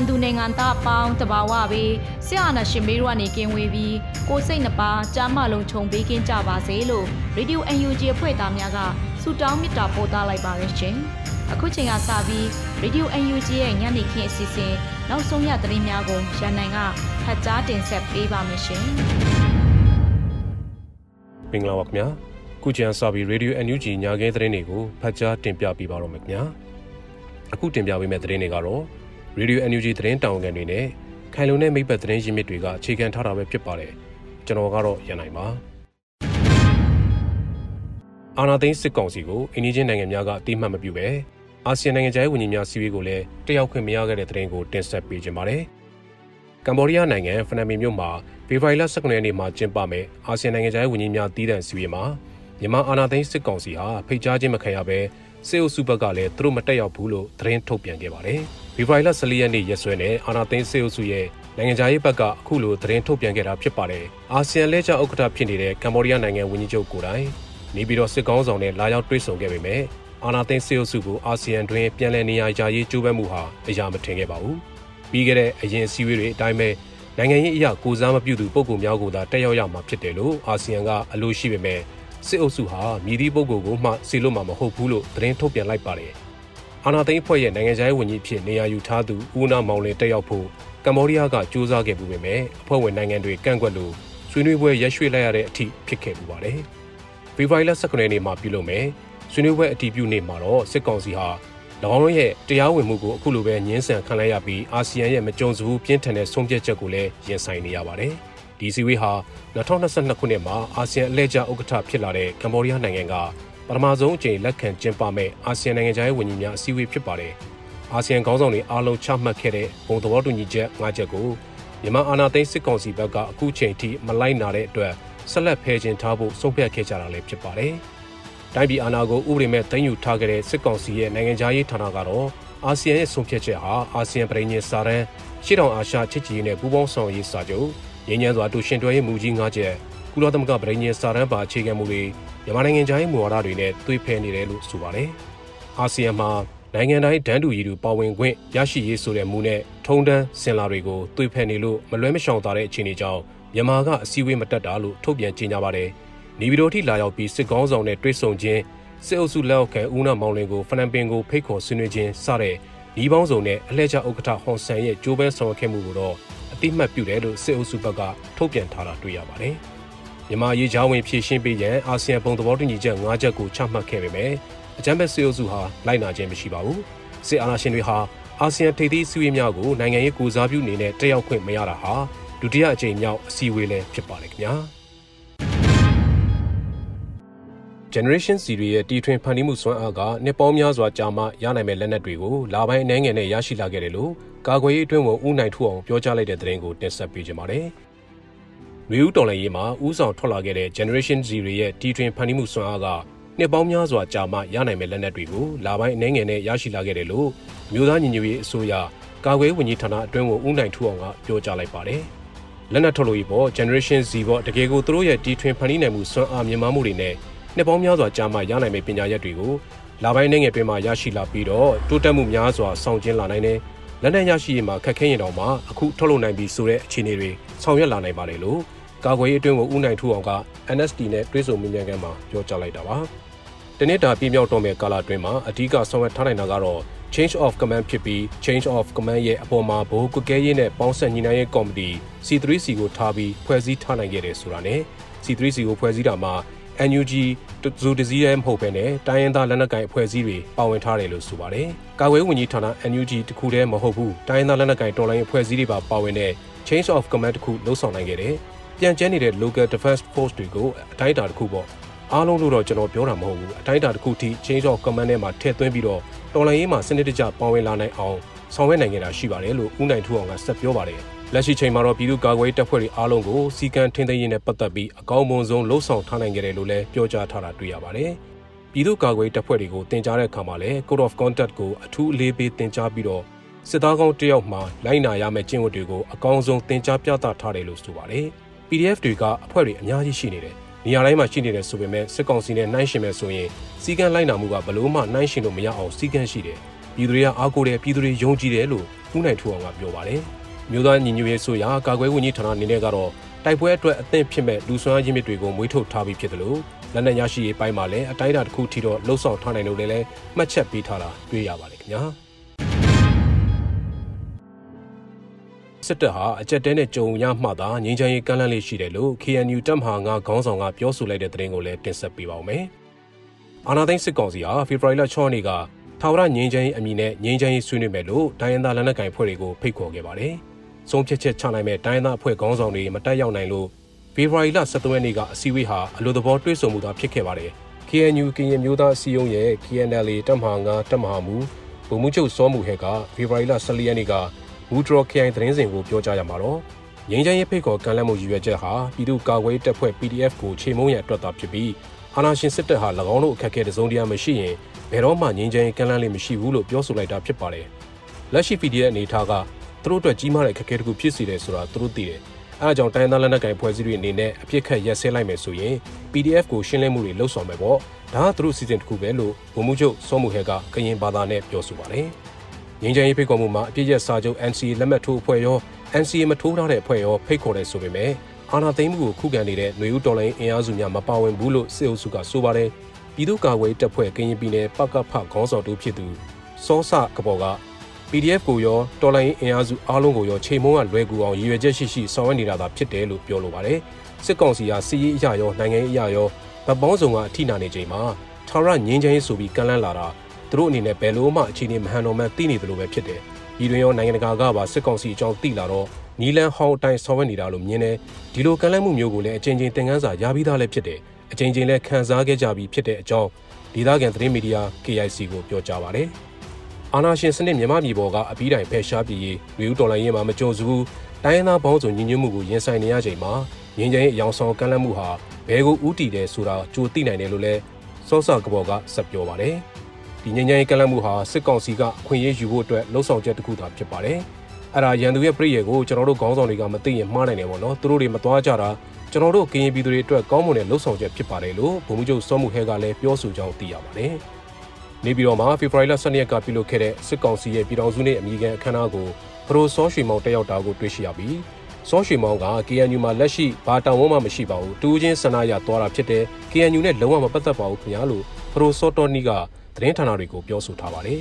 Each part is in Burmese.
န်မာနိုင်ငံသူနိုင်ငံသားအပေါင်းတဘာဝပြီးဆရာနာရှင်မေးတို့ကနေကင်းဝေးပြီးကိုစိတ်နှပါကြားမလုံးခြုံပေးကင်းကြပါစေလို့ရေဒီယို UNG အဖွဲ့သားများကဆုတောင်းမေတ္တာပို့သလိုက်ပါရရှင်။အခုချိန်ကစပြီးရေဒီယို UNG ရဲ့ညနေခင်းအစီအစဉ်နောက်ဆုံးရသတင်းများကိုရန်နိုင်ကဖတ်ကြားတင်ဆက်ပေးပါမယ်ရှင်။မင်္ဂလာပါခင်ဗျာခုချိန်စပြီး Radio NUG ညခင်းသတင်းတွေကိုဖတ်ကြားတင်ပြပေးပါတော့မယ်ခင်ဗျာအခုတင်ပြပေးမယ့်သတင်းတွေကတော့ Radio NUG သတင်းတောင်ကန်တွေနဲ့ခိုင်လုံတဲ့မိဘသတင်းရင်းမြစ်တွေကအခြေခံထားတာပဲဖြစ်ပါတယ်ကျွန်တော်ကတော့ရန်နိုင်ပါအာနာသိန်းစစ်ကောင်စီကိုအင်းကြီးချင်းနိုင်ငံများကအတိမတ်မပြုပဲအာဆီယံနိုင်ငံခြားရေးဝန်ကြီးများစီးပွားကိုလည်းတယောက်ခွင့်မရခဲ့တဲ့သတင်းကိုတင်ဆက်ပေးကြပါမယ်ကမ္ဘောဒီးယားနိုင်ငံဖနမီမြို့မှာဖေဖော်ဝါရီလ19ရက်နေ့မှာကျင်းပမယ်အာဆီယံနိုင်ငံခြားရေးဝန်ကြီးများတည်တံ့စီးပွားမှာမြန်မာအာဏာသိမ်းစစ်ကောင်စီဟာဖိတ်ကြားခြင်းမခံရဘဲ စေအုပ်စုဘက်ကလည်းသူတို့မတက်ရောက်ဘူးလို့သတင်းထုတ်ပြန်ခဲ့ပါတယ်။ဖေဖော်ဝါရီလ14ရက်နေ့ရက်စွဲနဲ့အာဏာသိမ်းစေအုပ်စုရဲ့နိုင်ငံခြားရေးဘက်ကအခုလိုသတင်းထုတ်ပြန်ခဲ့တာဖြစ်ပါတယ်။အာဆီယံလက်ကျဥက္ကဋ္ဌဖြစ်နေတဲ့ကမ္ဘောဒီးယားနိုင်ငံဝန်ကြီးချုပ်ကိုယ်တိုင်နေပြည်တော်စစ်ကောင်းဆောင်နဲ့လာရောက်တွေ့ဆုံခဲ့ပေမဲ့အာဏာသိမ်းစေအုပ်စုကိုအာဆီယံတွင်ပြန်လည်နေရာချရေးကြိုးပမ်းမှုဟာအရာမထင်ခဲ့ပါဘူး။ပြီးခဲ့တဲ့အရင်အစည်းအဝေးတွေအတိုင်းပဲနိုင်ငံရေးအရာကိုစားမပြုသူပုဂ္ဂိုလ်များကိုသာတက်ရောက်ရမှာဖြစ်တယ်လို့အာဆီယံကအလို့ရှိပေမဲ့ စစ်အုပ်စုဟာမြည်သည့်ပုဂ္ဂိုလ်ကိုမှစီလို့မှာမဟုတ်ဘူးလို့သတင်းထုတ်ပြန်လိုက်ပါတယ်။အာနာသိန်းဖွဲ့ရဲ့နိုင်ငံခြားရေးဝန်ကြီးဖြစ်နေရာယူထားသူဦးနာမောင်လင်တက်ရောက်ဖို့ကမ္ဘောဒီးယားကစူးစမ်းခဲ့မှုပဲမဲ့အဖွဲ့ဝင်နိုင်ငံတွေကန့်ကွက်လို့ဆွေးနွေးပွဲရက်ရွှေ့လိုက်ရတဲ့အထိဖြစ်ခဲ့ပူပါတယ်။ဖေဖော်ဝါရီလ19ရက်နေ့မှာပြုလုပ်မယ်ဆွေးနွေးပွဲအတည်ပြုနေ့မှာတော့စစ်ကောင်စီဟာ၎င်းတို့ရဲ့တရားဝင်မှုကိုအခုလိုပဲညှင်းဆန်ခံလိုက်ရပြီးအာဆီယံရဲ့မကြုံစဘူးပြင်းထန်တဲ့ဆုံးဖြတ်ချက်ကိုလည်းရင်ဆိုင်နေရပါတယ်။ ဒီစီဝေးဟာ2022ခုနှစ်မှာအာဆီယံအလဲကျဥက္ကဋ္ဌဖြစ်လာတဲ့ကမ္ဘောဒီးယားနိုင်ငံကပထမဆုံးအကြိမ်လက်ခံကျင်းပမဲ့အာဆီယံနိုင်ငံခြားရေးဝန်ကြီးများအစည်းအဝေးဖြစ်ပါတယ်။အာဆီယံခေါင်းဆောင်တွေအားလုံးချမှတ်ခဲ့တဲ့ဘုံသဘောတူညီချက်၅ချက်ကိုမြန်မာအာဏာသိမ်းစစ်ကောင်စီဘက်ကအခုချိန်ထိမလိုက်နာတဲ့အတွက်ဆက်လက်ဖယ်ကျင်ထားဖို့ဆုံးဖြတ်ခဲ့ကြတာလည်းဖြစ်ပါတယ်။တိုင်းပြည်အာဏာကိုဥပဒေမဲ့တင်ယူထားခဲ့တဲ့စစ်ကောင်စီရဲ့နိုင်ငံခြားရေးဌာနကတော့အာဆီယံရဲ့ဆုံးဖြတ်ချက်ဟာအာဆီယံပြည်ညင်စာရန်ရှေ့တောင်အာရှချစ်ကြည်ရေးနဲ့ပူးပေါင်းဆောင်ရေးစာချုပ် ငြိမ်းချမ်းစွာတူရှင်တွဲရေးမူကြီး၅ချက်ကုလသမဂ္ဂပြည်ညင်စာရန်ပါအခြေခံမူတွေမြန်မာနိုင်ငံခြားရေးမူဝါဒတွေနဲ့သွေးဖယ်နေတယ်လို့ဆိုပါတယ်။အာဆီယံမှာနိုင်ငံတိုင်းဒန်းတူရည်တူပါဝင်ခွင့်ရရှိရေးဆိုတဲ့မူနဲ့ထုံတန်းစင်လာတွေကိုသွေးဖယ်နေလို့မလွဲမရှောင်သာတဲ့အခြေအနေကြောင့်မြန်မာကအစည်းအဝေးမတက်တာလို့ထုတ်ပြန်ကြေညာပါတယ်။နေပြည်တော်ထိလာရောက်ပြီးစစ်ကောင်းဆောင်နဲ့တွေ့ဆုံခြင်းစစ်အုပ်စုလက်အောက်ခံဦးနာမောင်လင်ကိုဖနန်ပင်ကိုဖိတ်ခေါ်ဆွေးနွေးခြင်းစတဲ့ဤပေါင်းစုံနဲ့အလှည့်ကျဥက္ကဋ္ဌဟွန်ဆန်ရဲ့ကြိုးပမ်းဆောင်ရွက်ခဲ့မှုကိုတော့အ တိမတ်ပြုတယ်လို့စစ်အုပ်စုဘက်ကထုတ်ပြန်ထားတာတွေ့ရပါတယ်။မြန်မာရေးချောင်းဝင်ဖြည့်ရှင်းပေးရန်အာဆီယံပုံသဘောတူညီချက်၅ချက်ကိုချမှတ်ခဲ့ပေမဲ့အကြမ်းဖက်စစ်အုပ်စုဟာလိုက်နာခြင်းမရှိပါဘူး။စစ်အာဏာရှင်တွေဟာအာဆီယံထိပ်သီးစည်းဝေးများကိုနိုင်ငံရေးကိုစားပြုအနေနဲ့တက်ရောက်ခွင့်မရတာဟာဒုတိယအကြိမ်မြောက်အစည်းအဝေးလည်းဖြစ်ပါတယ်ခင်ဗျာ။ Generation Z တွေရဲ့တီထွင်ဖန်တီးမှုစွမ်းအားကနှစ်ပေါင်းများစွာကြာမှရနိုင်မဲ့လက်နက်တွေကိုလာပိုင်းအနေငယ်နဲ့ရရှိလာခဲ့တယ်လို့ ကာကွယ်ရေးအတွင်းဝန်ဦးနိုင်ထူအောင်ပြောကြားလိုက်တဲ့သတင်းကိုတင်ဆက်ပေးကြပါမယ်။မျိုးဦးတော်လည်းရေးမှာဦးဆောင်ထွက်လာခဲ့တဲ့ Generation Z တွေရဲ့တီထွင်ဖန်တီးမှုစွမ်းအားကနှစ်ပေါင်းများစွာကြာမှရနိုင်မဲ့လက်နက်တွေကိုလာပိုင်းအနေငယ်နဲ့ရရှိလာခဲ့တယ်လို့မျိုးသားညီညွတ်ရေးအစိုးရကာကွယ်ဝန်ကြီးဌာနအတွင်းဝန်ဦးနိုင်ထူအောင်ကပြောကြားလိုက်ပါတယ်။လက်နက်ထုတ်လို့ရပေါ် Generation Z ပေါ်တကယ်ကိုသူတို့ရဲ့တီထွင်ဖန်တီးနိုင်မှုစွမ်းအားမြင့်မားမှုတွေနဲ့နှစ်ပေါင်းများစွာကြာမှရနိုင်မယ့်ပညာရပ်တွေကိုလာပိုင်းနိုင်ငံတွင်မှရရှိလာပြီးတော့တိုးတက်မှုများစွာဆောင်ကျဉ်လာနိုင်တဲ့ လက်နက်ရရှိရေးမှာခက်ခဲရင်တောင်မှအခုထုတ်လုပ်နိုင်ပြီဆိုတဲ့အခြေအနေတွေဆောင်ရွက်လာနိုင်ပါလေလို့ကာကွယ်ရေးအတွင်းကိုဦးနိုင်ထူအောင်က NSD နဲ့တွဲဆုံမြင်မြန်ကန်မှာပြောကြားလိုက်တာပါတနစ်တာပြည့်မြောက်တော့မဲ့ကာလအတွင်းမှာအဓိကဆောင်ရွက်ထားနိုင်တာကတော့ change of command ဖြစ်ပြီး change of command ရဲ့အပေါ်မှာဘိုးကွက်ကဲရေးနဲ့ပေါင်းဆက်ညီနိုင်ရေးကော်မတီ C3C ကိုထားပြီးဖွဲ့စည်းထားနိုင်ခဲ့တယ်ဆိုတာနဲ့ C3C ကိုဖွဲ့စည်းတာမှာ NUG ဇူတစည်းရဲမဟုတ်ဘဲနဲ့တိုင်းရင်းသားလက်နက်ကိုင်အဖွဲ့အစည်းတွေပါဝင်ထားတယ်လို့ဆိုပါတယ်။ကာကွယ်ဝန်ကြီးဌာန NUG တခုတည်းမဟုတ်ဘူး။တိုင်းရင်းသားလက်နက်ကိုင်တော်လိုင်းအဖွဲ့အစည်းတွေပါပါဝင်တဲ့ Change of Command တခုလှုပ်ဆောင်နိုင်ခဲ့တယ်။ပြန်ကျဲနေတဲ့ Local Defense Force တွေကိုအတိုင်းအတာတစ်ခုပေါ့။အားလုံးလို့တော့ကျွန်တော်ပြောတာမဟုတ်ဘူး။အတိုင်းအတာတစ်ခုထိ Change of Command ထဲမှာထည့်သွင်းပြီးတော့တော်လိုင်းရေးမှာစနစ်တကျပါဝင်လာနိုင်အောင်ဆောင်ရွက်နိုင်ခဲ့တာရှိပါတယ်လို့ဦးနိုင်ထူအောင်ကဆက်ပြောပါတယ်။ လက်ရှိချိန်မှာတော့ပြည်သူ့ကာကွယ်ရေးတပ်ဖွဲ့တွေအားလုံးကိုစီကံထင်းသိမ်းရေးနဲ့ပတ်သက်ပြီးအကောင်းမွန်ဆုံးလှုံ့ဆော်ထားနိုင်ကြတယ်လို့လည်းပြောကြားထားတာတွေ့ရပါတယ်။ပြည်သူ့ကာကွယ်ရေးတပ်ဖွဲ့တွေကိုတင်ကြားတဲ့အခါမှာလည်း Code of Conduct ကိုအထူးအလေးပေးတင်ကြားပြီးတော့စစ်သားကောင်းတယောက်မှလိုက်နာရမယ့်ကျင့်ဝတ်တွေကိုအကောင်းဆုံးတင်ကြားပြသထားတယ်လို့ဆိုပါတယ်။ PDF တွေကအဖွဲ့တွေအများကြီးရှိနေတယ်။နေရာတိုင်းမှာရှိနေတယ်ဆိုပေမဲ့စစ်ကောင်စီနဲ့နှိုင်းယှဉ်မယ်ဆိုရင်စီကံလိုက်နာမှုကဘလို့မှနှိုင်းယှဉ်လို့မရအောင်စီကံရှိတယ်။ပြည်သူတွေကအားကိုးတယ်ပြည်သူတွေယုံကြည်တယ်လို့ဦးနိုင်ထူအောင်ကပြောပါတယ်။ မြို့သားညီညွတ်ရေးဆိုရာကာကွယ်ဝန်ကြီးဌာနအနေနဲ့ကတော့တိုက်ပွဲအတွက်အသင့်ဖြစ်မဲ့လူဆွမ်းရင်းမြစ်တွေကိုမွေးထုတ်ထားပြီးဖြစ်တယ်လို့လက်နက်ရရှိရေးပိုင်းမှာလည်းအတိုင်းအတာတစ်ခုထိတော့လှုပ်ဆောင်ထားနိုင်လို့လည်းမှတ်ချက်ပေးထားတာတွေ့ရပါတယ်ခင်ဗျာစစ်တပ်ဟာအကြက်တဲနဲ့ကြုံရမှသာငြိမ်းချမ်းရေးကမ်းလှမ်းလေးရှိတယ်လို့ KNU တပ်မဟာ9ခေါင်းဆောင်ကပြောဆိုလိုက်တဲ့သတင်းကိုလည်းတင်ဆက်ပေးပါောင်းမယ်။အာနာသိန်းစစ်ကောင်စီဟာဖေဖော်ဝါရီလ6ရက်နေ့ကထာဝရငြိမ်းချမ်းရေးအမည်နဲ့ငြိမ်းချမ်းရေးဆွေးနွေးမယ်လို့ဒိုင်းယန်သားလက်နက်ကိုင်ဖွဲ့တွေကိုဖိတ်ခေါ်ခဲ့ပါတယ်။ ဆုံးဖြတ်ချက်ချနိုင်မဲ့တိုင်းသားအဖွဲ့ခေါင်းဆောင်တွေမတက်ရောက်နိုင်လို့ဖေဖော်ဝါရီလ17ရက်နေ့ကအစည်းအဝေးဟာအလိုသဘောတွေ့ဆုံမှုသာဖြစ်ခဲ့ပါတယ်။ KNU ကရင်မျိုးသားအစည်းအရုံးရဲ့ KNLA တပ်မဟာ9တပ်မဟာမူဗိုလ်မှူးချုပ်စောမှုဟဲကဖေဖော်ဝါရီလ14ရက်နေ့ကမူဒရော် KI သတင်းစဉ်ကိုပြောကြားရမှာတော့ငင်းချမ်းရေးဖိတ်ခေါ်ကမ်းလှမ်းမှုရည်ရွယ်ချက်ဟာပြည်သူ့ကာကွယ်တပ်ဖွဲ့ PDF ကိုချိန်မုံရန်အတွက်သာဖြစ်ပြီးအာဏာရှင်စစ်တပ်ဟာ၎င်းတို့အခက်အခဲတစုံတရာမရှိရင်ဘယ်တော့မှငင်းချမ်းရေးကမ်းလှမ်းလေးမရှိဘူးလို့ပြောဆိုလိုက်တာဖြစ်ပါတယ်။လက်ရှိ PDF အနေထားက သူတို့အတွက်ကြီးမားတဲ့ခက်ခဲတစ်ခုဖြစ်စေတယ်ဆိုတာသူတို့သိတယ်။အဲအကြောင်းတိုင်းသားလက်နက်ကိုင်ဖွဲ့စည်းတွေအနေနဲ့အပြစ်ခတ်ရက်စဲလိုက်မယ်ဆိုရင် PDF ကိုရှင်းလင်းမှုတွေလှုပ်ဆောင်မယ်ပေါ့။ဒါကသူတို့စီစဉ်တစ်ခုပဲလို့ဗိုလ်မှူးချုပ်စောမှုဟဲကကရင်ဘာသာနဲ့ပြောဆိုပါတယ်။ငင်းချင်ရေးဖိတ်ခေါ်မှုမှာအပြစ်ရက်စာချုပ် NCA လက်မှတ်ထိုးအဖွဲ့ရော NCA မထိုးထားတဲ့အဖွဲ့ရောဖိတ်ခေါ်တယ်ဆိုပေမဲ့အာဏာသိမ်းမှုကိုခုခံနေတဲ့ຫນွေဦးတော်လိုင်းအင်အားစုများမပါဝင်ဘူးလို့စစ်အုပ်စုကဆိုပါတယ်။ပြည်သူ့ကာကွယ်တပ်ဖွဲ့ကရင်ပြည်နယ်ပကဖခေါင်းဆောင်တူဖြစ်သူစောစကပေါ်က PDF ကိုရောတော်လိုင်းအင်အားစုအားလုံးကိုရောချိန်မုံကလွယ်ကူအောင်ရည်ရွယ်ချက်ရှိရှိဆောင်ရွက်နေတာသာဖြစ်တယ်လို့ပြောလိုပါတယ်။စစ်ကောင်စီဟာစီးရေးအရာရောနိုင်ငံရေးအရာရောဗပေါင်းစုံကအထိနာနေချိန်မှာထာဝရငင်းချမ်းရေးဆိုပြီးကန့်လန့်လာတာသူတို့အနေနဲ့ဘယ်လိုမှအခြေအနေမဟန်တော်မှန်းသိနေတယ်လို့ပဲဖြစ်တယ်။ဒီတွင်ရောနိုင်ငံတကာကပါစစ်ကောင်စီအကြောင်းသိလာတော့နီလန်ဟောင်းအတိုင်းဆောင်ရွက်နေတာလို့မြင်တယ်။ဒီလိုကန့်လန့်မှုမျိုးကိုလည်းအချိန်ချင်းသင်ခန်းစာရပြီးသားလည်းဖြစ်တယ်။အချိန်ချင်းလည်းခံစားခဲ့ကြပြီးဖြစ်တဲ့အကြောင်းဒေသခံသတင်းမီဒီယာ KIC ကိုပြောကြားပါတယ်။ အာနာရှင်စနစ်မြန်မာပြည်ပေါ်ကအပြီးတိုင်ဖယ်ရှားပြည်ရေးလူဦးတော်လိုင်းရေးမှာမကြုံစဘူးတိုင်းရင်းသားပေါင်းစုံညီညွတ်မှုကိုရင်ဆိုင်နေရချိန်မှာငင်းကျင်းအယောင်ဆောင်ကန့်လန့်မှုဟာဘယ်ကိုဥတီတယ်ဆိုတာကြိုသိနိုင်တယ်လို့လဲစောစကဘော်ကဆက်ပြောပါတယ်ဒီငင်းကျင်းကန့်လန့်မှုဟာစစ်ကောင်စီကအခွင့်အရေးယူဖို့အတွက်လှုံ့ဆော်ချက်တစ်ခုသာဖြစ်ပါတယ်အဲ့ဒါရန်သူရဲ့ပြည်ရကိုကျွန်တော်တို့ခေါင်းဆောင်တွေကမသိရင်မှားနိုင်တယ်ပေါ့နော်သူတို့တွေမသွားကြတာကျွန်တော်တို့ကရင်ပြည်သူတွေအတွက်ကောင်းမွန်တဲ့လှုပ်ဆောင်ချက်ဖြစ်ပါတယ်လို့ဗိုလ်မှူးချုပ်စောမှုဟဲကလည်းပြောဆိုကြောင်းသိရပါတယ်။ နေပြည်တော်မှာဖေဖော်ဝါရီလ12ရက်ကပြုလုပ်ခဲ့တဲ့စစ်ကောင်စီရဲ့ပြည်တော်စုနှင့်အမိခံအခမ်းအနားကိုပရိုစောရွှေမောင်တက်ရောက်တာကိုတွေ့ရှိရပြီးစောရွှေမောင်က KNU မှာလက်ရှိဘာတောင်ဝန်းမှမရှိပါဘူးတူးချင်းဆန္ဒရသွားတာဖြစ်တဲ့ KNU နဲ့လုံးဝမပတ်သက်ပါဘူးခင်ဗျာလို့ပရိုစောတော်နီကသတင်းဌာနတွေကိုပြောဆိုထားပါတယ်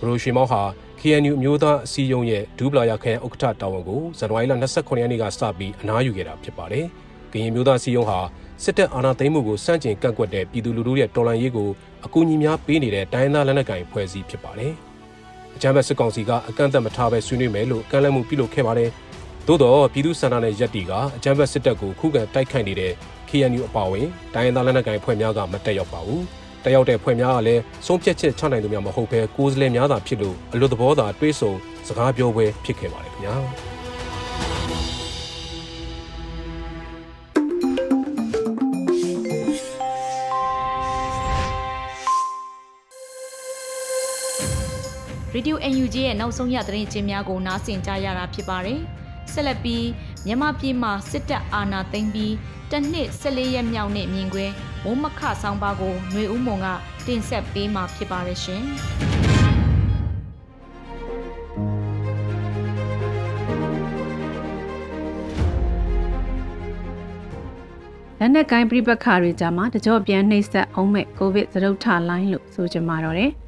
ပရိုရွှေမောင်ဟာ KNU အမျိုးသားအစည်းအရုံးရဲ့ဒူပလာယာခရိုင်ဥက္ကဋ္ဌတာဝန်ကိုဇန်နဝါရီလ29ရက်နေ့ကစပြီးအနားယူခဲ့တာဖြစ်ပါတယ်။ကရင်မျိုးသားအစည်းအရုံးဟာ စစ်တပ်အာဏာသိမ်းမှုကိုစန့်ကျင်ကန့်ကွက်တဲ့ပြည်သူလူထုရဲ့တော်လှန်ရေးကိုအကူအညီများပေးနေတဲ့တိုင်းသားလက်နက်ကိုင်ဖွဲ့စည်းဖြစ်ပါတယ်။အကြမ်းဖက်စစ်ကောင်စီကအကန့်အသတ်မထားပဲဆွေးနွေးမယ်လို့ကမ်းလှမ်းမှုပြုလုပ်ခဲ့ပါတယ်။သို့တော့ပြည်သူစန္ဒနဲ့ရက်တီကအကြမ်းဖက်စစ်တပ်ကိုခုခံတိုက်ခိုက်နေတဲ့ KNU အပါအဝင်တိုင်းသားလက်နက်ကိုင်ဖွဲ့များကမတက်ရောက်ပါဘူး။တက်ရောက်တဲ့ဖွဲ့များကလည်းဆုံးဖြတ်ချက်ချနိုင်သူများမဟုတ်ဘဲကိုယ်စားလှယ်များသာဖြစ်လို့အလွတ်သဘောသာတွေးဆုံစကားပြောပွဲဖြစ်ခဲ့ပါတယ်ခင်ဗျာ။ ရေဒီယို UNG ရဲ့နောက်ဆုံးရသတင်းချင်းများကိုနားဆင်ကြရတာဖြစ်ပါတယ်။ဆက်လက်ပြီးမြန်မာပြည်မှာစစ်တပ်အာဏာသိမ်းပြီးတနှစ်14ရက်မြောက်နေ့မြင်ကွဲမုံမခဆောင်ပါကိုຫນွေဦးမုံကတင်ဆက်ပေးမှာဖြစ်ပါရဲ့ရှင်။လက်နက်ကိုင်းပြိပခါတွေကြားမှာတကြော့ပြန်နှိမ့်ဆက်အောင်မဲ့ကိုဗစ်သရုတ်ထလိုင်းလို့ဆိုကြမှာတော့တယ်။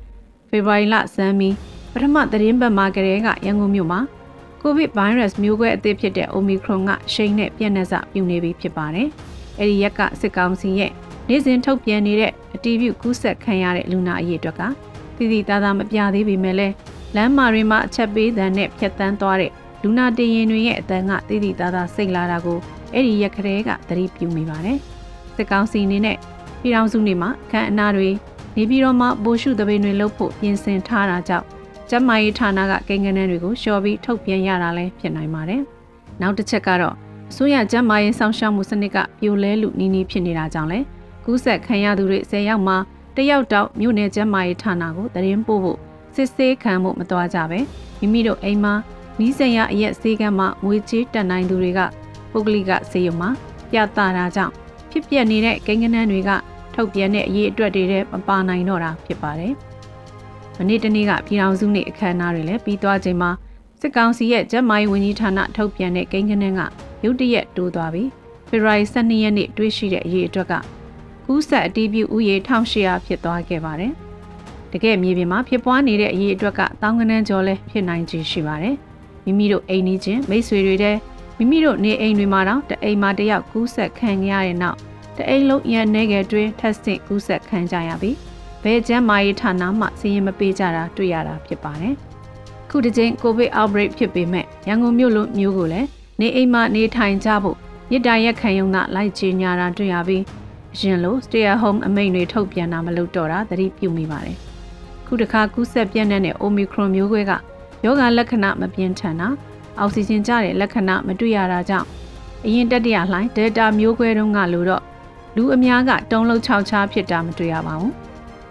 ဖေဖော်ဝါရီလစမ်းမီ ပထမသတင်းပတ်မှာကလေးကရန်ကုန်မြို့မှာကိုဗစ်ဗိုင်းရပ်စ်မျိုးကွဲအသစ်ဖြစ်တဲ့ Omicron ကရှိန်နဲ့ပြန့်နှံ့စပြုနေပြီဖြစ်ပါတယ်။အဲဒီရက်ကစစ်ကောင်စီရဲ့နေ့စဉ်ထုတ်ပြန်နေတဲ့အတီးပြုကူးဆက်ခံရတဲ့လူနာအရေအတွက်ကတည်တည်သားသားမပြသေးပေမဲ့လည်းလမ်းမာတွေမှာအချက်ပေးတဲ့နဲ့ဖြတ်တန်းသွားတဲ့လူနာတင်ရင်တွေရဲ့အတန်းကတည်တည်သားသားစိတ်လာတာကိုအဲ့ဒီရက်ကလေးကသတိပြုမိပါတယ်။စစ်ကောင်စီအနေနဲ့ပြည်ထောင်စုနေမှာခန့်အနာတွေနေပြည်တော်မှာပိုရှုသဘင်တွေလှုပ်ဖို့ပြင်ဆင်ထားတာကြောင့် ကျမကြီးဌာနကကိန်းဂဏန်းတွေကိုလျှော်ပြီးထုတ်ပြန်ရတာလည်းဖြစ်နိုင်ပါတယ်။နောက်တစ်ချက်ကတော့အစိုးရကျမကြီးစောင့်ရှောက်မှုစနစ်ကပြိုလဲလူနီးနီးဖြစ်နေတာကြောင့်လဲကူးဆက်ခံရသူတွေ10ယောက်မှာတယောက်တောက်မြို့နယ်ကျမကြီးဌာနကိုတရင်ပို့ဖို့စစ်ဆေးခံမှုမတော်ကြပဲမိမိတို့အိမ်မှာနီးစင်ရအရက်ဆေးကမ်းမှာငွေချေးတက်နိုင်သူတွေကပုဂ္ဂလိကစေယုံမှာပြသတာကြောင့်ဖြစ်ပျက်နေတဲ့ကိန်းဂဏန်းတွေကထုတ်ပြန်တဲ့အရေးအတွက်တွေမပါနိုင်တော့တာဖြစ်ပါတယ်။ မနေ့တနေ့ကပြည်အောင်စုနေအခမ်းအနားတွေလည်းပြီးသွားချိန်မှာစစ်ကောင်စီရဲ့ကျန်းမာရေးဝန်ကြီးဌာနထုတ်ပြန်တဲ့ကိန်းဂဏန်းကရုတ်တရက်တိုးသွားပြီးဖေဖော်ဝါရီ12ရက်နေ့တွေ့ရှိတဲ့အရေးအတွက်ကကူးဆက်အတီးပြူဥယေ1800ဖြစ်သွားခဲ့ပါတယ်။တကယ်မြေပြင်မှာဖြစ်ပွားနေတဲ့အရေးအတွက်ကတောင်းကနန်းကျော်လဲဖြစ်နိုင်ခြေရှိပါတယ်။မိမိတို့အိမ်နီးချင်းမိတ်ဆွေတွေတဲ့မိမိတို့နေအိမ်တွေမှာတော့တအိမ်မှာတယောက်ကူးဆက်ခံရတဲ့နောက်တအိမ်လုံးရန်နေငယ်တွင်ထက်ဆင့်ကူးဆက်ခံကြရပြီး ဘယ်ကျန်းမာရေးဌာနမှစီရင်မပေးကြတာတွေ့ရတာဖြစ်ပါတယ်။ခုတစ်ချိန်ကိုဗစ် outbreak ဖြစ်ပေမဲ့ရန်ကုန်မြို့လိုမျိုးကိုလည်းနေအိမ်မှာနေထိုင်ကြဖို့ရစ်တာရက်ခံရုံကလိုက်ချညာတာတွေ့ရပြီးအရင်လို stay at home အမိန့်တွေထုတ်ပြန်တာမလုပ်တော့တာသတိပြုမိပါတယ်။ခုတစ်ခါကူးဆက်ပြန့်တဲ့ Omicron မျိုးကွဲကယောဂလက္ခဏာမပြင်းထန်တာအောက်ဆီဂျင်ကျတဲ့လက္ခဏာမတွေ့ရတာကြောင့်အရင်တက်တရလှိုင်း Delta မျိုးကွဲတုန်းကလို့တော့လူအများကတုံးလုံးခြောက်ခြားဖြစ်တာမတွေ့ရပါဘူး။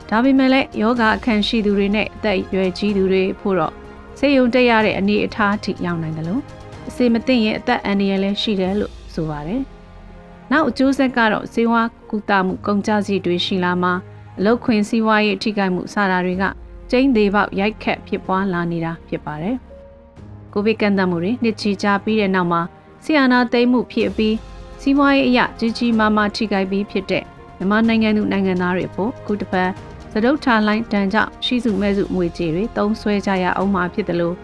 ဒါပေမဲ့လည်းယောဂအခန့်ရှိသူတွေနဲ့အသက်အရွယ်ကြီးသူတွေဖို့တော့ဆေးရုံတက်ရတဲ့အနေအထားအထိရောက်နိုင်တယ်လို့အစီမသိရင်အသက်အန္တရာယ်လည်းရှိတယ်လို့ဆိုပါတယ်။နောက်အကျိုးဆက်ကတော့ဇေဝကုသမှုကုန်ကျစရိတ်တွေရှိလာမှာအလုတ်ခွင်စီးပွားရေးထိခိုက်မှုစတာတွေကကျင်းသေးပေါက်ရိုက်ခတ်ဖြစ်ပွားလာနေတာဖြစ်ပါတယ်။ကိုဗစ်ကန့်သတ်မှုတွေနှစ်ချီကြာပြီးတဲ့နောက်မှာဆီယနာသိမ်းမှုဖြစ်ပြီးစီးပွားရေးအရာကြီးကြီးမားမားထိခိုက်ပြီးဖြစ်တဲ့မြန်မာနိုင်ငံသူနိုင်ငံသားတွေဖို့ခုတစ်ပတ် သဒုတ်ထာလိုင်းတန်ကြောင့်ရှိစုမဲ့စုငွေကြေးတွေတုံးဆွဲကြရအောင်မှာဖြစ်တယ်လို့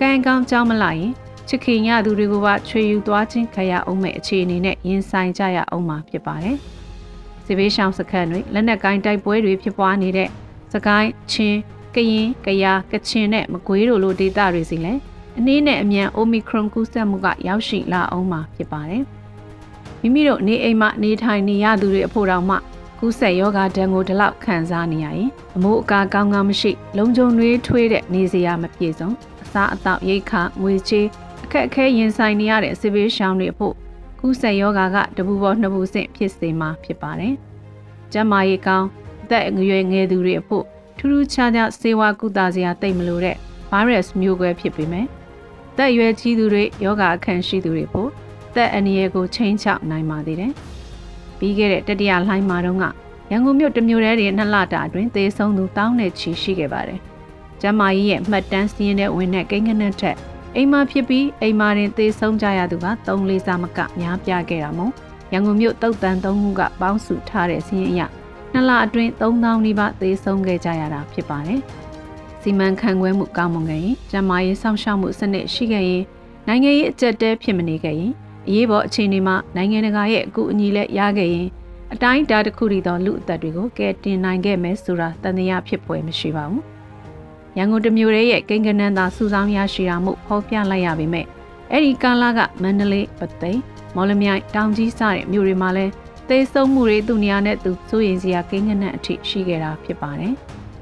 ကံကောင်းကြောင်းမလိုက်ရင်ချစ်ခင်ရသူတွေကိုပါချွေယူသွားခြင်းခရအောင်မဲ့အခြေအနေနဲ့ရင်ဆိုင်ကြရအောင်မှာဖြစ်ပါတယ်။စစ်ဘေးရှောင်စခန်းတွေလက်နက်ကိုင်းတိုက်ပွဲတွေဖြစ်ပွားနေတဲ့စကိုင်းချင်းကရင်ကယားကချင်နဲ့မကွေးတို့လိုဒေသတွေစီလည်းအနည်းနဲ့အမြန် Omicron ကူးစက်မှုကရောက်ရှိလာအောင်မှာဖြစ်ပါတယ်။မိမိတို့နေအိမ်မှာနေထိုင်နေရသူတွေအဖို့တောင်မှ ကူးစက်ယောဂဒဏ်ကိုဒီလောက်ခံစားနေရရင်အမိုးအကာကောင်းကောင်းမရှိလုံခြုံနှွေးထွေးတဲ့နေစရာမပြည့်စုံအစားအသောက်ရိတ်ခငွေချေးအခက်အခဲရင်ဆိုင်နေရတဲ့စစ်ဘေးရှောင်တွေအဖို့ကူးစက်ယောဂကတပူပေါ်နှစ်ပူဆင့်ဖြစ်စေမှာဖြစ်ပါတယ်။ကျန်းမာရေးကောင်းအသက်အရွယ်ငယ်သူတွေအဖို့ထူးထူးခြားခြားစေဝါကုသစရာတိတ်မလို့တဲ့ virus မျိုးကွဲဖြစ်ပေမဲ့သက်ရွယ်ကြီးသူတွေယောဂအခန့်ရှိသူတွေဖို့သက်အန္တရာယ်ကိုချိန်ချနိုင်ပါသေးတယ်။ ပြီးခဲ့တဲ့တတိယလှိုင်းမှာတုန်းကရန်ကုန်မြို့တမျိုးတည်းတွေနှစ်လတာအတွင်းသေဆုံးသူတောင်းနဲ့ချီရှိခဲ့ပါတယ်။ကျမကြီးရဲ့မှတ်တမ်းစည်းရင်းတဲ့ဝင်တဲ့ကိန်းဂဏန်းထက်အိမ်မှာဖြစ်ပြီးအိမ်မှာတင်သေဆုံးကြရသူက3လေးစားမကများပြားခဲ့တာမို့ရန်ကုန်မြို့တုတ်တန်3ခုကပေါင်းစုထားတဲ့စည်းရင်းအရနှစ်လအတွင်း3000နီးပါးသေဆုံးခဲ့ကြရတာဖြစ်ပါတယ်။စီမံခန့်ခွဲမှုကောင်းမွန်ခဲ့ရင်ကျန်းမာရေးစောင့်ရှောက်မှုစနစ်ရှိခဲ့ရင်နိုင်ငံရေးအကျက်တဲဖြစ်မနေခဲ့ရင် အရေးပေါ်အခြေအနေမှာနိုင်ငံတကာရဲ့အကူအညီလည်းရခဲ့ရင်အတိုင်းတာတစ်ခုတည်းသောလူအသက်တွေကိုကယ်တင်နိုင်ခဲ့မယ်ဆိုတာတန်တရားဖြစ်ပွဲမရှိပါဘူး။ရန်ကုန်တမျိုးရဲ့ကိန်းကနန်းသာစုဆောင်းရရှိတာမှုဖော်ပြလိုက်ရပေမဲ့အဲ့ဒီကာလကမန္တလေးပသိမ်မော်လမြိုင်တောင်ကြီးစတဲ့မြို့တွေမှာလည်းသေဆုံးမှုတွေသူနေရာနဲ့သူစိုးရင်စရာကိန်းကနန်းအထိရှိခဲ့တာဖြစ်ပါတယ်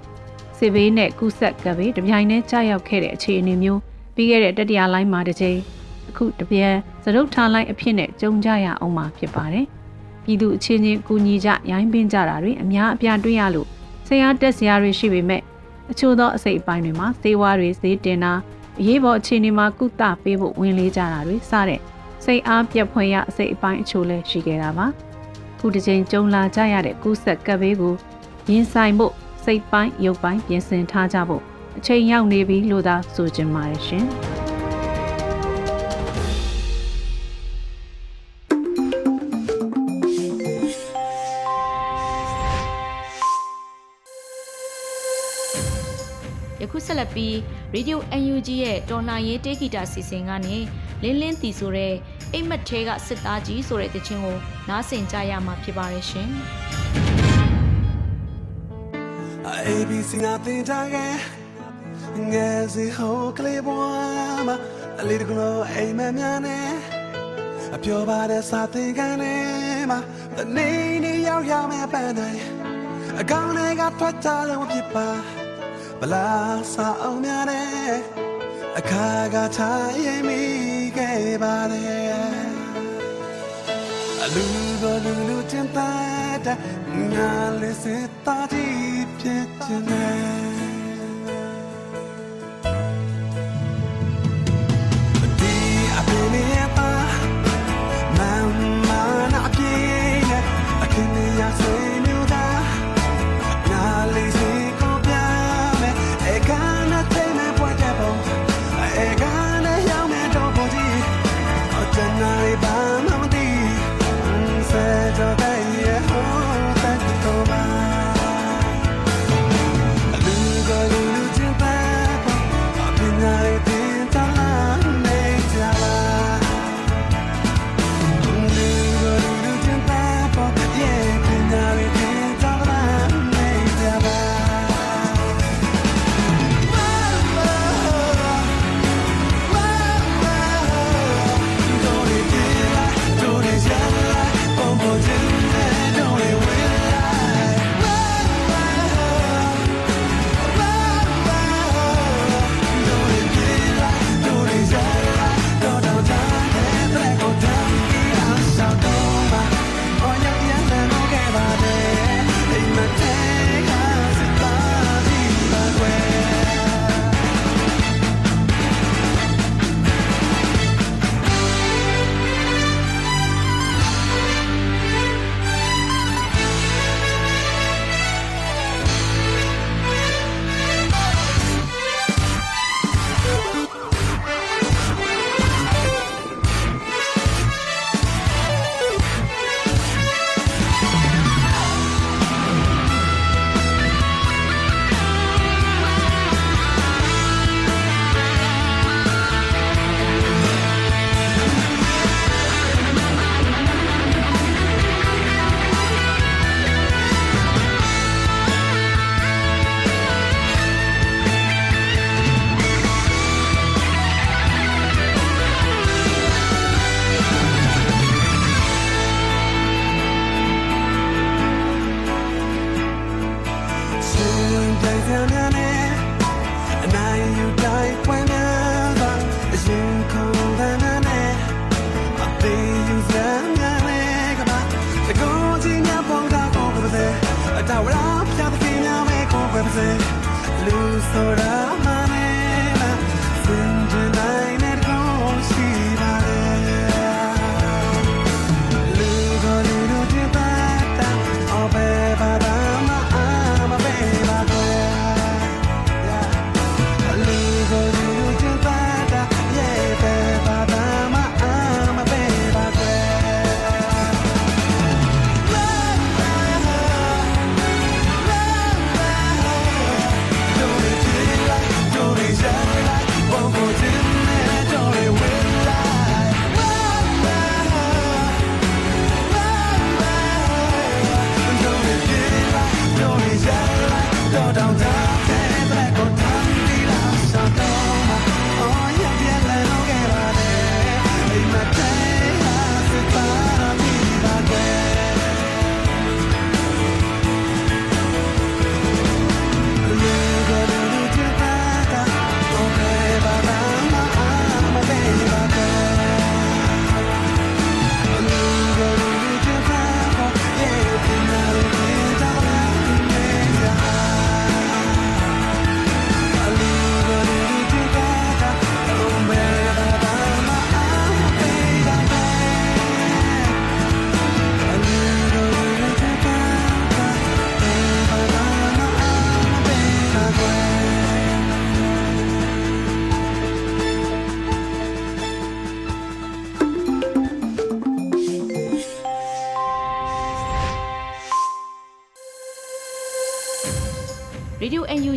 ။စစ်ဘေးနဲ့ကုဆက်ကဘေးတပြိုင်တည်းကြာရောက်ခဲ့တဲ့အခြေအနေမျိုးပြီးခဲ့တဲ့တတိယလိုင်းမှာတစ်ချိန်အ ခုတပြန်သရုပ်ထားလိုက်အဖြစ်နဲ့ကြုံကြရအောင်မှာဖြစ်ပါတယ်။ပြည်သူအချင်းချင်းကူညီကြရိုင်းပင်းကြတာတွေအများအပြားတွေ့ရလို့ဆရာတက်ဆရာတွေရှိပေမဲ့အချို့သောအစိတ်အပိုင်းတွေမှာဈေးဝါးတွေဈေးတင်တာအရေးပေါ်အခြေအနေမှာကုသပေးဖို့ဝင်လေးကြတာတွေစတဲ့စိတ်အားပြတ်ဖွယ်ရအစိတ်အပိုင်းအချို့လည်းရှိခဲ့တာပါ။ခုတစ်ချိန်ကြုံလာကြရတဲ့ကူးဆက်ကပ်ဘေးကိုရင်ဆိုင်ဖို့စိတ်ပိုင်းရုပ်ပိုင်းပြင်ဆင်ထားကြဖို့အချိန်ရောက်နေပြီလို့သာဆိုချင်ပါတယ်ရှင်။ ယခုဆက်လက်ပြီး Radio UNG ရဲ့တော်လှန်ရေးတေးဂီတာစီစဉ်ကနေလင်းလင်းတီဆိုတဲ့အိမ်မက်ထဲကစစ်သားကြီးဆိုတဲ့တခြင်းကိုနားဆင်ကြရမှာဖြစ်ပါရဲ့ရှင်။ ABC နာတင်ကြခဲ့ငယ်စီဟိုကလေးဘွားမှာအလေးတကလို့အိမ်မက်များနဲ့အပြောပါတဲ့စာသင်ခန်းထဲမှာတနေနေရောက်ရမယ်ပန်းတိုင်းအကောင်တွေကထွက်ကြလို့ဖြစ်ပါ ဘလားစာအောင်များနဲ့အခါကချရင်မိခဲ့ပါတယ်အလူလိုလူလူတင်တာညာလေးစတာဒီဖြစ်နေဒီအပင်ရဲ့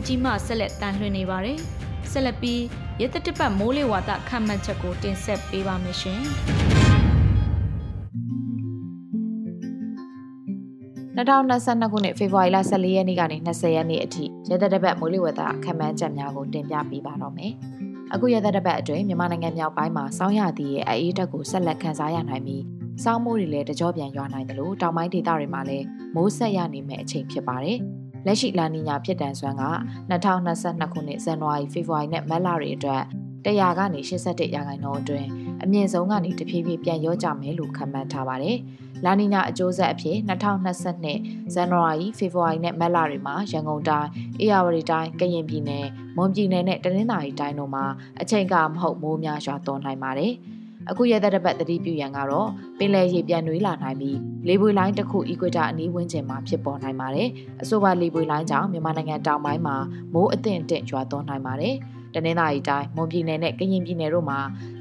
UNG မှဆက်လက်တန်လှည့်နေပါတယ်။ဆက်လက်ပြီးရသတစ်ပတ်မိုးလေဝသခန့်မှန်းချက်ကိုတင်ဆက်ပေးပါမယ်ရှင်။2022ခုနှစ်ဖေဖော်ဝါရီလ14ရက်နေ့ကနေ20ရက်နေ့အထိရဲသက်တပတ်မိုးလေဝသခန့်မှန်းချက်များကိုတင်ပြပေးပါတော့မယ်။အခုရဲသက်တပတ်အတွင်းမြန်မာနိုင်ငံမြောက်ပိုင်းမှာစောင်းရသည့်ရဲ့အေးတက်ကိုဆက်လက်ခန်းစားရနိုင်ပြီးစောင်းမိုးတွေလည်းတကြောပြန်ရွာနိုင်တယ်လို့တောင်ပိုင်းဒေသတွေမှာလည်းမိုးဆက်ရနိုင်မယ့်အချိန်ဖြစ်ပါတယ်။ လက်ရှိလာနီညာဖြစ်တန်စွမ်းက2022ခုနှစ်ဇန်နဝါရီဖေဖော်ဝါရီနဲ့မတ်လတွေအတွက်100ကနေ81ရာခိုင်နှုန်းအတွင်းအမြင့်ဆုံးကနေတဖြည်းဖြည်းပြန်ရောကြမယ်လို့ခန့်မှန်းထားပါတယ်။လာနီညာအကျိုးဆက်အဖြစ်2022ဇန်နဝါရီဖေဖော်ဝါရီနဲ့မတ်လတွေမှာရန်ကုန်တိုင်း၊အေရဝတီတိုင်း၊ကရင်ပြည်နယ်၊မွန်ပြည်နယ်နဲ့တနင်္သာရီတိုင်းတို့မှာအချိန်ကမဟုတ်မိုးများရွာသွန်းနိုင်ပါတယ်။ အခုရသက်တပတ်သတိပြုရန်ကတော့ပင်လယ်ရေပြန်နွေးလာနိုင်ပြီးလေပွေလိုင်းတစ်ခုအီကွေတာအနီးဝန်းကျင်မှာဖြစ်ပေါ်နိုင်ပါတယ်။အဆိုပါလေပွေလိုင်းကြောင့်မြန်မာနိုင်ငံတောင်ပိုင်းမှာမိုးအသင့်အင့်ရွာသွန်းနိုင်ပါတယ်။ တနင်္သာရီတိုင်းမွန်ပြည်နယ်နဲ့ကရင်ပြည်နယ်တို့မှာ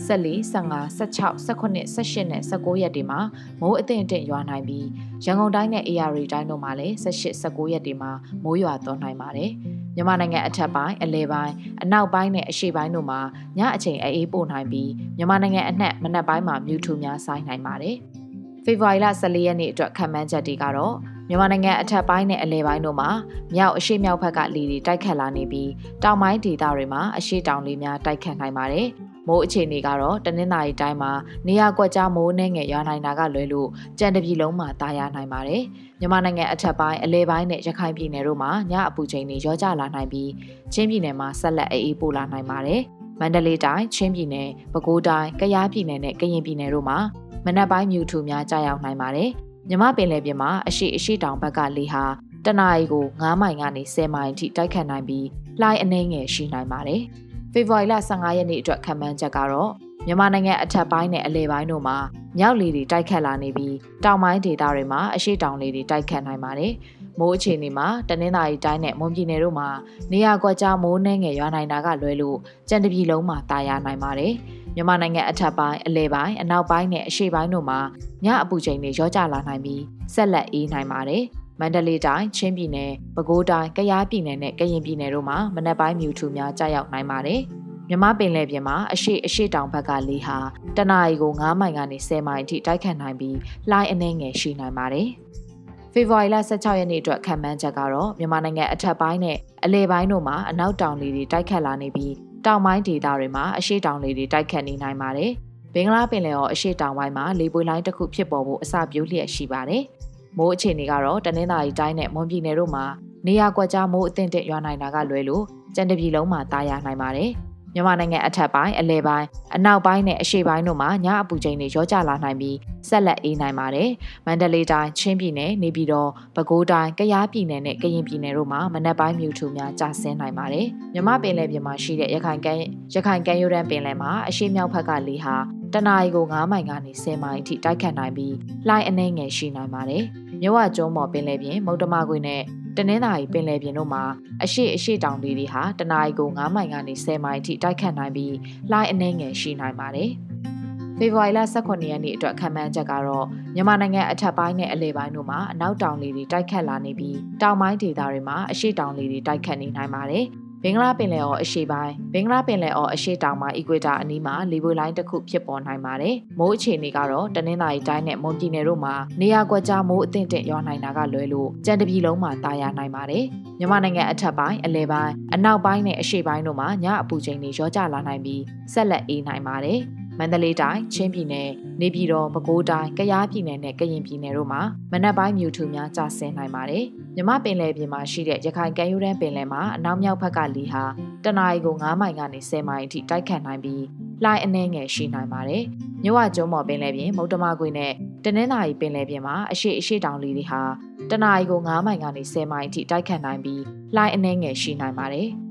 14 15 16 18 18နဲ့19ရက်တွေမှာမိုးအသင့်အင့်ရွာနိုင်ပြီးရန်ကုန်တိုင်းနဲ့ AR တိုင်းတို့မှာလည်း18 19ရက်တွေမှာမိုးရွာသွန်းနိုင်ပါတယ်။မြန်မာနိုင်ငံအထက်ပိုင်းအလဲပိုင်းအနောက်ပိုင်းနဲ့အရှေ့ပိုင်းတို့မှာညအချိန်အေးပို့နိုင်ပြီးမြန်မာနိုင်ငံအနှံ့မနက်ပိုင်းမှာမြူထူများဆိုင်းနိုင်ပါတယ်။ဖေဖော်ဝါရီလ14ရက်နေ့အတွက်ခံမှန်းချက်တွေကတော့ မြန်မာနိုင်ငံအထက်ပိုင်းနဲ့အလဲပိုင်းတို့မှာမြောက်အရှေ့မြောက်ဘက်ကလေတွေတိုက်ခတ်လာနေပြီးတောင်ပိုင်းဒေသတွေမှာအရှေ့တောင်လေများတိုက်ခတ်နိုင်ပါတယ်။မိုးအခြေအနေကတော့တနင်္သာရီတိုင်းမှာနေရာကွက်ကြားမိုးနှဲငယ်ရွာနိုင်တာကလွယ်လို့ကြံတပြည်လုံးမှာတာယာနိုင်ပါတယ်။မြန်မာနိုင်ငံအထက်ပိုင်းအလဲပိုင်းနဲ့ရခိုင်ပြည်နယ်တို့မှာညအပူချိန်တွေရောကျလာနိုင်ပြီးချင်းပြည်နယ်မှာဆက်လက်အေးအေးပိုလာနိုင်ပါတယ်။မန္တလေးတိုင်း၊ချင်းပြည်နယ်၊ပဲခူးတိုင်း၊ကယားပြည်နယ်နဲ့ကရင်ပြည်နယ်တို့မှာမနက်ပိုင်းမြူထူများကြာရောက်နိုင်ပါတယ်။ မြမပင်လယ်ပြင်မှာအရှိအရှိတောင်ဘက်ကလေဟာတနအီကို9မိုင်ကနေ10မိုင်အထိတိုက်ခတ်နိုင်ပြီးလှိုင်းအနှဲငယ်ရှိနိုင်ပါတယ်။ဖေဖော်ဝါရီလ15ရက်နေ့အတွက်ခံမှန်းချက်ကတော့မြန်မာနိုင်ငံအထက်ပိုင်းနဲ့အလဲပိုင်းတို့မှာမြောက်လေတွေတိုက်ခတ်လာနေပြီးတောင်ပိုင်းဒေသတွေမှာအရှိတောင်လေတွေတိုက်ခတ်နိုင်ပါတယ်။မိုးအခြေအနေမှာတနင်္သာရီတိုင်းနဲ့မွန်ပြည်နယ်တို့မှာနေရာကွက်ကြားမိုးနှဲငယ်ရွာနိုင်တာကလွဲလို့ကြံတပြည်လုံးမှာတာယာနိုင်ပါတယ်။ မြန်မာနိုင်ငံအထက်ပိုင်းအလဲပိုင်းအနောက်ပိုင်းနဲ့အရှေ့ပိုင်းတို့မှာညအပူချိန်တွေရောကျလာနိုင်ပြီးဆက်လက်အေးနိုင်ပါတယ်။မန္တလေးတိုင်း၊ချင်းပြည်နယ်၊ပဲခူးတိုင်း၊ကယားပြည်နယ်နဲ့ကရင်ပြည်နယ်တို့မှာမနက်ပိုင်းမြူထူများကြာရောက်နိုင်ပါတယ်။မြမပင်လယ်ပြင်မှာအရှိအရှိတောင်ဘက်ကလေဟာတနအီကို9မိုင်ကနေ10မိုင်အထိတိုက်ခတ်နိုင်ပြီးလှိုင်းအနှဲငယ်ရှိနိုင်ပါတယ်။ဖေဖော်ဝါရီလ16ရက်နေ့အတွက်ခံမှန်းချက်ကတော့မြန်မာနိုင်ငံအထက်ပိုင်းနဲ့အလဲပိုင်းတို့မှာအနောက်တောင်လေတွေတိုက်ခတ်လာနေပြီး တောင်ပိုင်းဒေသတွေမှာအရှိတောင်လေတွေတိုက်ခတ်နေနိုင်ပါတယ်။ဘင်္ဂလားပင်လယ်ော်အရှိတောင်ပိုင်းမှာလေပွေလိုင်းတစ်ခုဖြစ်ပေါ်ဖို့အစပြုလျက်ရှိပါတယ်။မိုးအခြေအနေကတော့တနင်္သာရီတိုင်းနဲ့မွန်ပြည်နယ်တို့မှာနေရာကွက်ကြားမိုးအသင့်တက်ရွာနိုင်တာကလွဲလို့ကြံတပြည်လုံးမှာတာယာနိုင်ပါတယ်။ မြန်မာနိုင်ငံအထက်ပိုင်းအလဲပိုင်းအနောက်ပိုင်းနဲ့အရှေ့ပိုင်းတို့မှာညအပူချိန်တွေရောကျလာနိုင်ပြီးဆက်လက်အေးနိုင်ပါတယ်။မန္တလေးတိုင်းချင်းပြည်နယ်နေပြည်တော်ပဲခူးတိုင်းကယားပြည်နယ်နဲ့ကရင်ပြည်နယ်တို့မှာမနက်ပိုင်းမြူထူများကျဆင်းနိုင်ပါတယ်။မြမပင်လယ်ပြင်မှာရှိတဲ့ရခိုင်ကမ်းရခိုင်ကမ်းရိုးတန်းပင်လယ်မှာအရှေ့မြောက်ဘက်ကလေဟာတနအီကို9မိုင်ကနေ10မိုင်အထိတိုက်ခတ်နိုင်ပြီးလှိုင်းအနှဲငယ်ရှိနိုင်ပါတယ်။မြဝကျုံးမော်ပင်လယ်ပြင်မုတ်တမခွေနဲ့ တနင်္သာရီပင်လယ်ပြင်တို့မှာအရှိအရှိတောင်တွေဟာတနအီကို9မိုင်ကနေ10မိုင်အထိတိုက်ခတ်နိုင်ပြီးလှိုင်းအနှဲငယ်ရှိနိုင်ပါတယ်။ဖေဖော်ဝါရီလ18ရက်နေ့အတွက်ခံမှန်းချက်ကတော့မြန်မာနိုင်ငံအထက်ပိုင်းနဲ့အလယ်ပိုင်းတို့မှာအနောက်တောင်လေတွေတိုက်ခတ်လာနေပြီးတောင်ပိုင်းဒေသတွေမှာအရှိတောင်လေတွေတိုက်ခတ်နေနိုင်ပါတယ်။ ဘင်္ဂလားပင်လယ်အော်အရှေ့ပိုင်းဘင်္ဂလားပင်လယ်အော်အရှေ့တောင်မှာအီကွေတာအနီးမှာလေပွေလိုင်းတစ်ခုဖြစ်ပေါ်နိုင်ပါတယ်။မိုးအခြေအနေကတော့တနင်္သာရီတိုင်းနဲ့မွန်ပြည်နယ်တို့မှာနေရာကွက်ကြားမိုးအသင့်တင့်ရွာနိုင်တာကလွဲလို့ကြံတပြည်လုံးမှာတာယာနိုင်ပါတယ်။မြန်မာနိုင်ငံအထက်ပိုင်းအလဲပိုင်းအနောက်ပိုင်းနဲ့အရှေ့ပိုင်းတို့မှာညအပူချိန်တွေရောကျလာနိုင်ပြီးဆက်လက်အေးနိုင်ပါတယ်။ မန္တလေးတိုင်းချင်းပြည်နယ်နေပြည်တော်ပဲခူးတိုင်းကယားပြည်နယ်နဲ့ကရင်ပြည်နယ်တို့မှာမနက်ပိုင်းမြူထူများကျဆင်းနိုင်ပါတယ်။မြမပင်လယ်ပြင်မှာရှိတဲ့ရခိုင်ကမ်းရိုးတန်းပင်လယ်မှာအနောက်မြောက်ဘက်ကလေဟာတနအီကို9မိုင်ကနေ10မိုင်အထိတိုက်ခတ်နိုင်ပြီးလှိုင်းအနှဲငယ်ရှိနိုင်ပါတယ်။မြဝကျုံးမော်ပင်လယ်ပြင်မုတ်တမကွေနဲ့တနင်္သာရီပင်လယ်ပြင်မှာအရှိအရှိတောင်လေတွေဟာတနအီကို9မိုင်ကနေ10မိုင်အထိတိုက်ခတ်နိုင်ပြီးလှိုင်းအနှဲငယ်ရှိနိုင်ပါတယ်။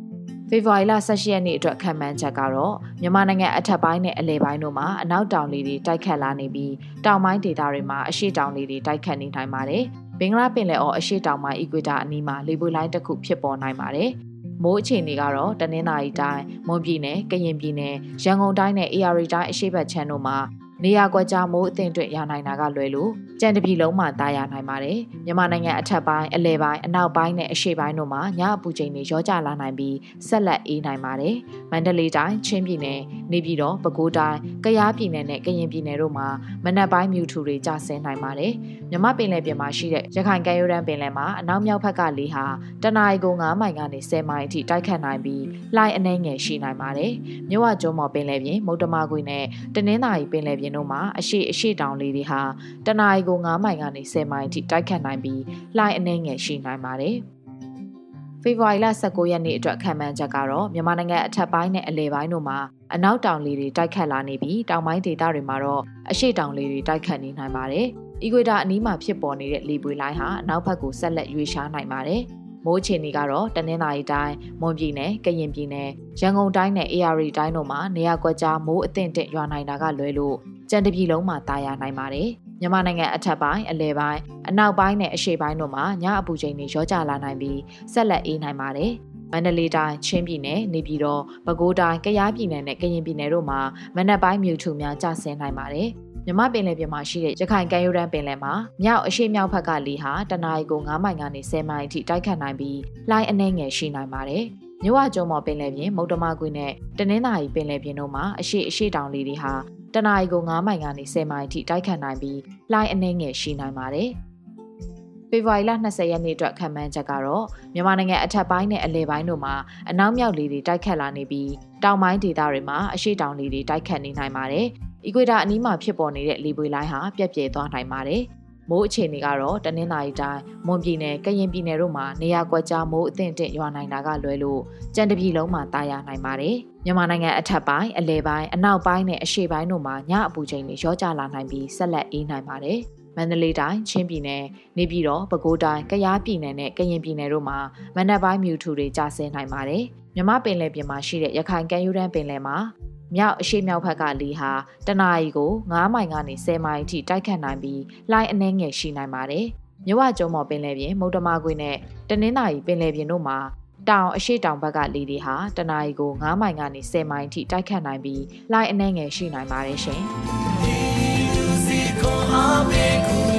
ဖေဖော်ဝါရီလ18ရက်နေ့အတွက်ခံမှန်းချက်ကတော့မြန်မာနိုင်ငံအထက်ပိုင်းနဲ့အလယ်ပိုင်းတို့မှာအနောက်တောင်လေတွေတိုက်ခတ်လာနေပြီးတောင်ပိုင်းဒေသတွေမှာအရှေ့တောင်လေတွေတိုက်ခတ်နေနိုင်ပါတယ်။ဘင်္ဂလားပင်လယ်အော်အရှေ့တောင်ပိုင်းအီကွေတာအနီးမှာလေပွေလိုင်းတစ်ခုဖြစ်ပေါ်နိုင်ပါတယ်။မိုးအခြေအနေကတော့တနင်္သာရီတိုင်း၊မွန်ပြည်နယ်၊ကရင်ပြည်နယ်၊ရန်ကုန်တိုင်းနဲ့ AR တိုင်းအရှေ့ဘက်ခြမ်းတို့မှာ နေရာကွက်ကြားမိုးအသင့်အတွက်ရနိုင်တာကလွယ်လို့ကြံတပြီလုံးမှာတာယာနိုင်ပါတယ်မြန်မာနိုင်ငံအထက်ပိုင်းအလဲပိုင်းအနောက်ပိုင်းနဲ့အရှေ့ပိုင်းတို့မှာညအပူချိန်တွေရောကျလာနိုင်ပြီးဆက်လက်အေးနိုင်ပါတယ်မန္တလေးတိုင်းချင်းပြည်နယ်နေပြည်တော်ပဲခူးတိုင်းကယားပြည်နယ်နဲ့ကရင်ပြည်နယ်တို့မှာမနက်ပိုင်းမြူထူတွေကျဆင်းနိုင်ပါတယ် မြမပင်လယ်ပြင်မှာရှိတဲ့ရခိုင်ကမ်းရိုးတန်းပင်လယ်မှာအနောက်မြောက်ဘက်ကလေဟာတနအီကို9မိုင်ကနေ10မိုင်အထိတိုက်ခတ်နိုင်ပြီးလှိုင်းအနှဲငယ်ရှိနိုင်ပါတယ်မြဝကျွန်းမော်ပင်လယ်ပြင်မုတ်တမကွေနဲ့တနင်္သာရီပင်လယ်ပြင်တို့မှာအရှိအရှိတောင်လေတွေဟာတနအီကို9မိုင်ကနေ10မိုင်အထိတိုက်ခတ်နိုင်ပြီးလှိုင်းအနှဲငယ်ရှိနိုင်ပါတယ်ဖေဖော်ဝါရီလ19ရက်နေ့အတွက်ခံမှန်းချက်ကတော့မြန်မာနိုင်ငံအထက်ပိုင်းနဲ့အလယ်ပိုင်းတို့မှာအနောက်တောင်လေတွေတိုက်ခတ်လာနေပြီးတောင်ပိုင်းဒေသတွေမှာတော့အရှိတောင်လေတွေတိုက်ခတ်နေနိုင်ပါတယ်။ အီကွေတာအနီးမှာဖြစ်ပေါ်နေတဲ့လေပွေလိုင်းဟာအနောက်ဘက်ကိုဆက်လက်ရွေ့ရှားနိုင်ပါတယ်။မိုးချေနေကတော့တနင်္သာရီတိုင်းမွန်ပြည်နယ်ကရင်ပြည်နယ်ရန်ကုန်တိုင်းနဲ့ AR တိုင်းတို့မှာနေရာကွက်ကြားမိုးအသင့်တင့်ရွာနိုင်တာကလွဲလို့ကြံတပြည်လုံးမှာတာယာနိုင်ပါတယ်။မြန်မာနိုင်ငံအထက်ပိုင်းအလဲပိုင်းအနောက်ပိုင်းနဲ့အရှေ့ပိုင်းတို့မှာညအပူချိန်တွေရောကျလာနိုင်ပြီးဆက်လက်အေးနိုင်ပါတယ်။မန္တလေးတိုင်းချင်းပြည်နယ်နေပြည်တော်ပဲခူးတိုင်းကယားပြည်နယ်နဲ့ကရင်ပြည်နယ်တို့မှာမနက်ပိုင်းမြူထူများကျဆင်းနိုင်ပါတယ်။ မြမပင်လယ်ပြင်မှာရှိတဲ့ရခိုင်ကမ်းရိုးတန်းပင်လယ်မှာမြောက်အရှေ့မြောက်ဘက်ကလေဟာတနအီကို9မိုင်ကနေ10မိုင်အထိတိုက်ခတ်နိုင်ပြီးလှိုင်းအနှဲငယ်ရှိနိုင်ပါတယ်။မြဝကျုံမော်ပင်လယ်ပြင်မုတ်တမကွေနဲ့တနင်္သာရီပင်လယ်ပြင်တို့မှာအရှိအရှိတောင်လေတွေဟာတနအီကို9မိုင်ကနေ10မိုင်အထိတိုက်ခတ်နိုင်ပြီးလှိုင်းအနှဲငယ်ရှိနိုင်ပါတယ်။ဖေဖော်ဝါရီလ20ရက်နေ့အတွက်ခံမှန်းချက်ကတော့မြန်မာနိုင်ငံအထက်ပိုင်းနဲ့အလယ်ပိုင်းတို့မှာအနောက်မြောက်လေတွေတိုက်ခတ်လာနေပြီးတောင်ပိုင်းဒေသတွေမှာအရှိတောင်လေတွေတိုက်ခတ်နေနိုင်ပါတယ်။ အီကွေတာအနီးမှာဖြစ်ပေါ်နေတဲ့လေပွေလိုင်းဟာပြက်ပြဲသွားနိုင်ပါတယ်။မိုးအခြေအနေကတော့တနင်္သာရီတိုင်းမွန်ပြည်နယ်ကရင်ပြည်နယ်တို့မှာနေရာကွက်ကြားမိုးအသင့်တင့်ရွာနိုင်တာကလွဲလို့ကြံတပြည်လုံးမှာတာယာနိုင်ပါတယ်။မြန်မာနိုင်ငံအထက်ပိုင်းအလဲပိုင်းအနောက်ပိုင်းနဲ့အရှေ့ပိုင်းတို့မှာညအပူချိန်တွေရောကျလာနိုင်ပြီးဆက်လက်အေးနိုင်ပါတယ်။မန္တလေးတိုင်းချင်းပြည်နယ်နေပြည်တော်ပဲခူးတိုင်းကယားပြည်နယ်နဲ့ကရင်ပြည်နယ်တို့မှာမနက်ပိုင်းမြူထူတွေကျဆင်းနိုင်ပါတယ်။မြမပင်လယ်ပြင်မှာရှိတဲ့ရခိုင်ကမ်းရိုးတန်းပင်လယ်မှာ မြောက်အရှိမြောက်ဘက်ကလေဟာတနအီကို9မိုင်ကနေ10မိုင်အထိတိုက်ခတ်နိုင်ပြီးလှိုင်းအနှဲငယ်ရှိနိုင်ပါတယ်။မြဝကျုံမော်ပင်လယ်ပြင်မုတ်တမကွေနဲ့တနင်္သာရီပင်လယ်ပြင်တို့မှာတောင်အရှိတောင်ဘက်ကလေတွေဟာတနအီကို9မိုင်ကနေ10မိုင်အထိတိုက်ခတ်နိုင်ပြီးလှိုင်းအနှဲငယ်ရှိနိုင်ပါတယ်ရှင်။